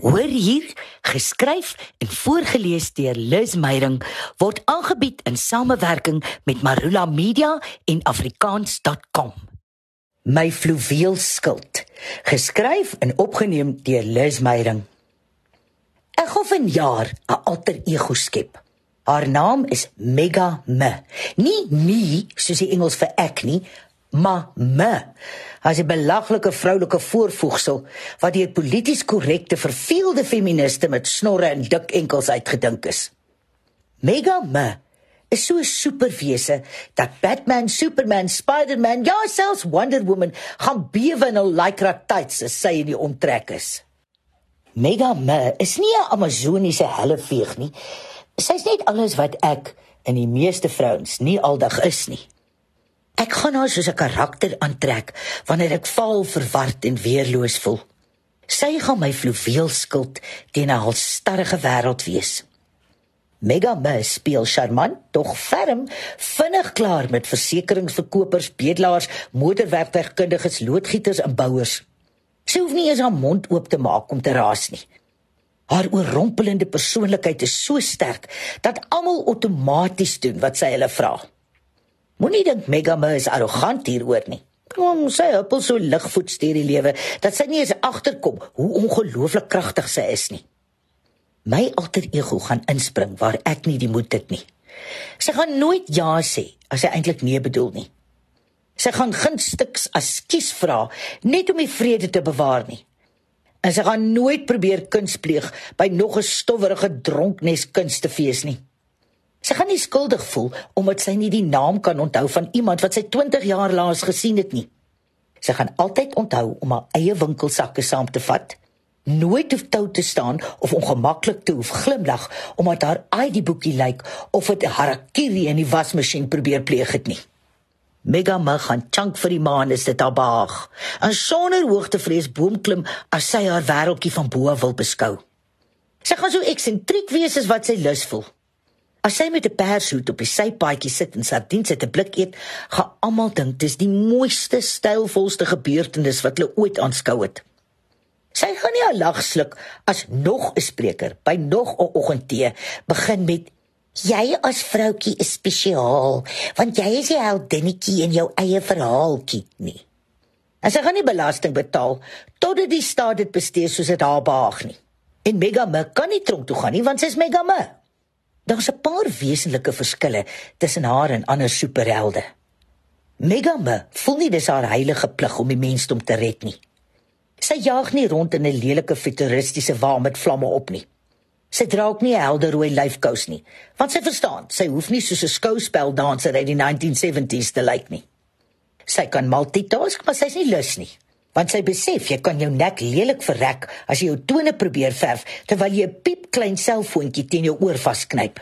Hoor hier, geskryf en voorgeles deur Liz Meyering word aangebied in samewerking met Marula Media en afrikaans.com. My fluweel skild, geskryf en opgeneem deur Liz Meyering. Ek hoef 'n jaar 'n alter ego skep. Haar naam is Mega Me. Nie me soos die Engels vir ek nie, maar me as 'n belaglike vroulike voorvoegsel wat deur polities korrekte verveelde feministe met snorre en dik enkels uitgedink is. Mega Me is so 'n superwese dat Batman, Superman, Spider-Man, ja selfs Wonder Woman gaan bewe in hul lycra tights as sy in die omtrek is. Mega Me is nie 'n amazoniese helleveeg nie. Sy's net alles wat ek en die meeste vrouens nie aldag is nie. Ek gaan haar soos 'n karakter aantrek wanneer ek vaal, verward en weerloos voel. Sy gaan my fluweel skild teen 'n halstarrige wêreld wees. Mega Mus speel charmant, tog ferm, vinnig klaar met versekeringsverkopers, bedelaars, motorwerktuigkundiges, loodgieters en bouers. Sy hoef nie eens haar mond oop te maak om te raas nie. Haar oorrompelende persoonlikheid is so sterk dat almal outomaties doen wat sy hulle vra. Moenie dink Megama is arrogant hieroor nie. Kom, sy huppel so ligvoets deur die lewe dat sy nie eens agterkom hoe ongelooflik kragtig sy is nie. My alter ego gaan inspring waar ek nie die moed het nie. Sy gaan nooit ja sê as sy eintlik nee bedoel nie. Sy gaan gunstiks as kies vra net om die vrede te bewaar nie. En sy gaan nooit probeer kuns pleeg by nog 'n stowwerige dronknes kunstefees nie. Sy gaan nie skuldig voel omdat sy nie die naam kan onthou van iemand wat sy 20 jaar laas gesien het nie. Sy gaan altyd onthou om haar eie winkelsakke saam te vat, nooit hoef tou te staan of ongemaklik te hoef glimlag omdat haar ID boekie lyk of dit harakiri in die wasmasjien probeer pleeg het nie. Mega mag gaan chunk vir die maan is dit haar baag. En sonder hoogtevrees boomklim as sy haar wêreldjie van bo wil beskou. Sy gaan so eksentriek wees as wat sy lus voel. As sy met 'n pershoed op die sypaadjie sit en sardiens uit 'n blik eet, gaan almal dink dis die mooiste, stylvolste gebeurtenis wat hulle ooit aanskou het. Sy gaan nie 'n lag sluk as nog 'n spreker by nog 'n oggendtee begin met jy as vroutjie is spesiaal, want jy is die heldinnetjie in jou eie verhaaltjie nie. En sy gaan nie belasting betaal totdat die staat dit bestee soos dit haar behaag nie. En Mega Me kan nie tronk toe gaan nie want sy's Mega Me. Daar's 'n paar wesenlike verskille tussen haar en ander superhelde. Megame voel nie dis haar heilige plig om die mensdom te red nie. Sy jaag nie rond in 'n lelike futuristiese wa met vlamme op nie. Sy dra ook nie 'n helder rooi lyfkous nie, want sy verstaan, sy hoef nie soos 'n skouspeldanser uit die 1970s te lyk nie. Sy kan multitask, maar sy's nie lus nie want sy besef jy kan jou nek lelik verrek as jy jou tone probeer verf terwyl jy 'n piep klein selfoontjie teen jou oor vasknyp.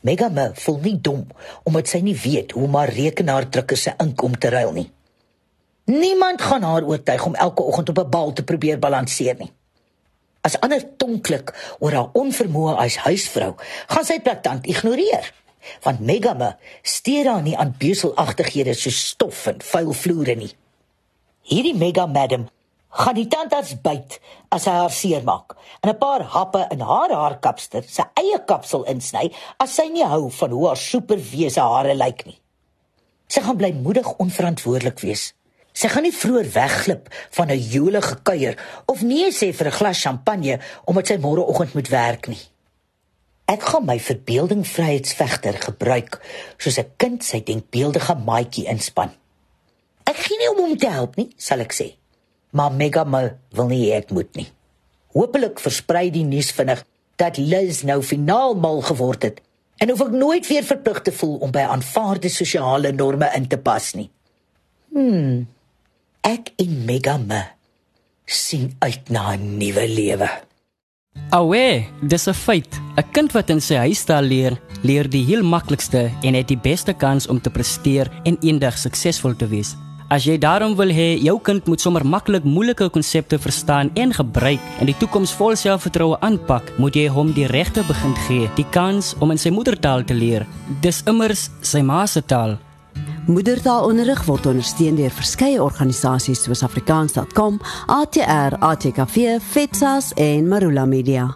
Megame voel nie dom omdat sy nie weet hoe om haar rekenaardrukker se ink om te ruil nie. Niemand gaan haar oortuig om elke oggend op 'n bal te probeer balanseer nie. As ander tonklik oor haar onvermoë as huisvrou, gaan sy platant ignoreer. Want Megame steur haar nie aan beuselagtighede soos stof en vuil vloere nie. Hierdie mega madam gaan die tandarts byt as hy haar seermaak en 'n paar happe in haar haarkapster sy eie kapsel insny as sy nie hou van hoe haar superwese hare lyk nie. Sy gaan blymoedig onverantwoordelik wees. Sy gaan nie vroeër wegglip van 'n jolige kuier of nee sê vir 'n glas champagne omdat sy môreoggend moet werk nie. Ek gaan my verbeelding vryheidsvegter gebruik soos 'n kind sy denkbeeldige maatjie inspann. Ek gee nie om hom te help nie, sal ek sê. Maar Mega Mo wil nie ek moet nie. Hoopelik versprei die nuus vinnig dat Liz nou finaal mal geword het en hoef ek nooit weer verplig te voel om by aanvaarde sosiale norme in te pas nie. Hm. Ek en Mega Mo sien uit na 'n nuwe lewe. Awe, dis 'n feit. 'n Kind wat in sy huistaal leer, leer die heel maklikste en het die beste kans om te presteer en eendag suksesvol te wees. As jy daarom wil hê jou kind moet sommer maklik moeilike konsepte verstaan en gebruik en die toekoms vol selfvertroue aanpak, moet jy hom die regte begin gee, die kans om in sy moedertaal te leer. Dis immers sy ma se taal. Moedertaalonderrig word ondersteun deur verskeie organisasies soos afrikaans.com, ATR, ATKV, FETSAS en Marula Media.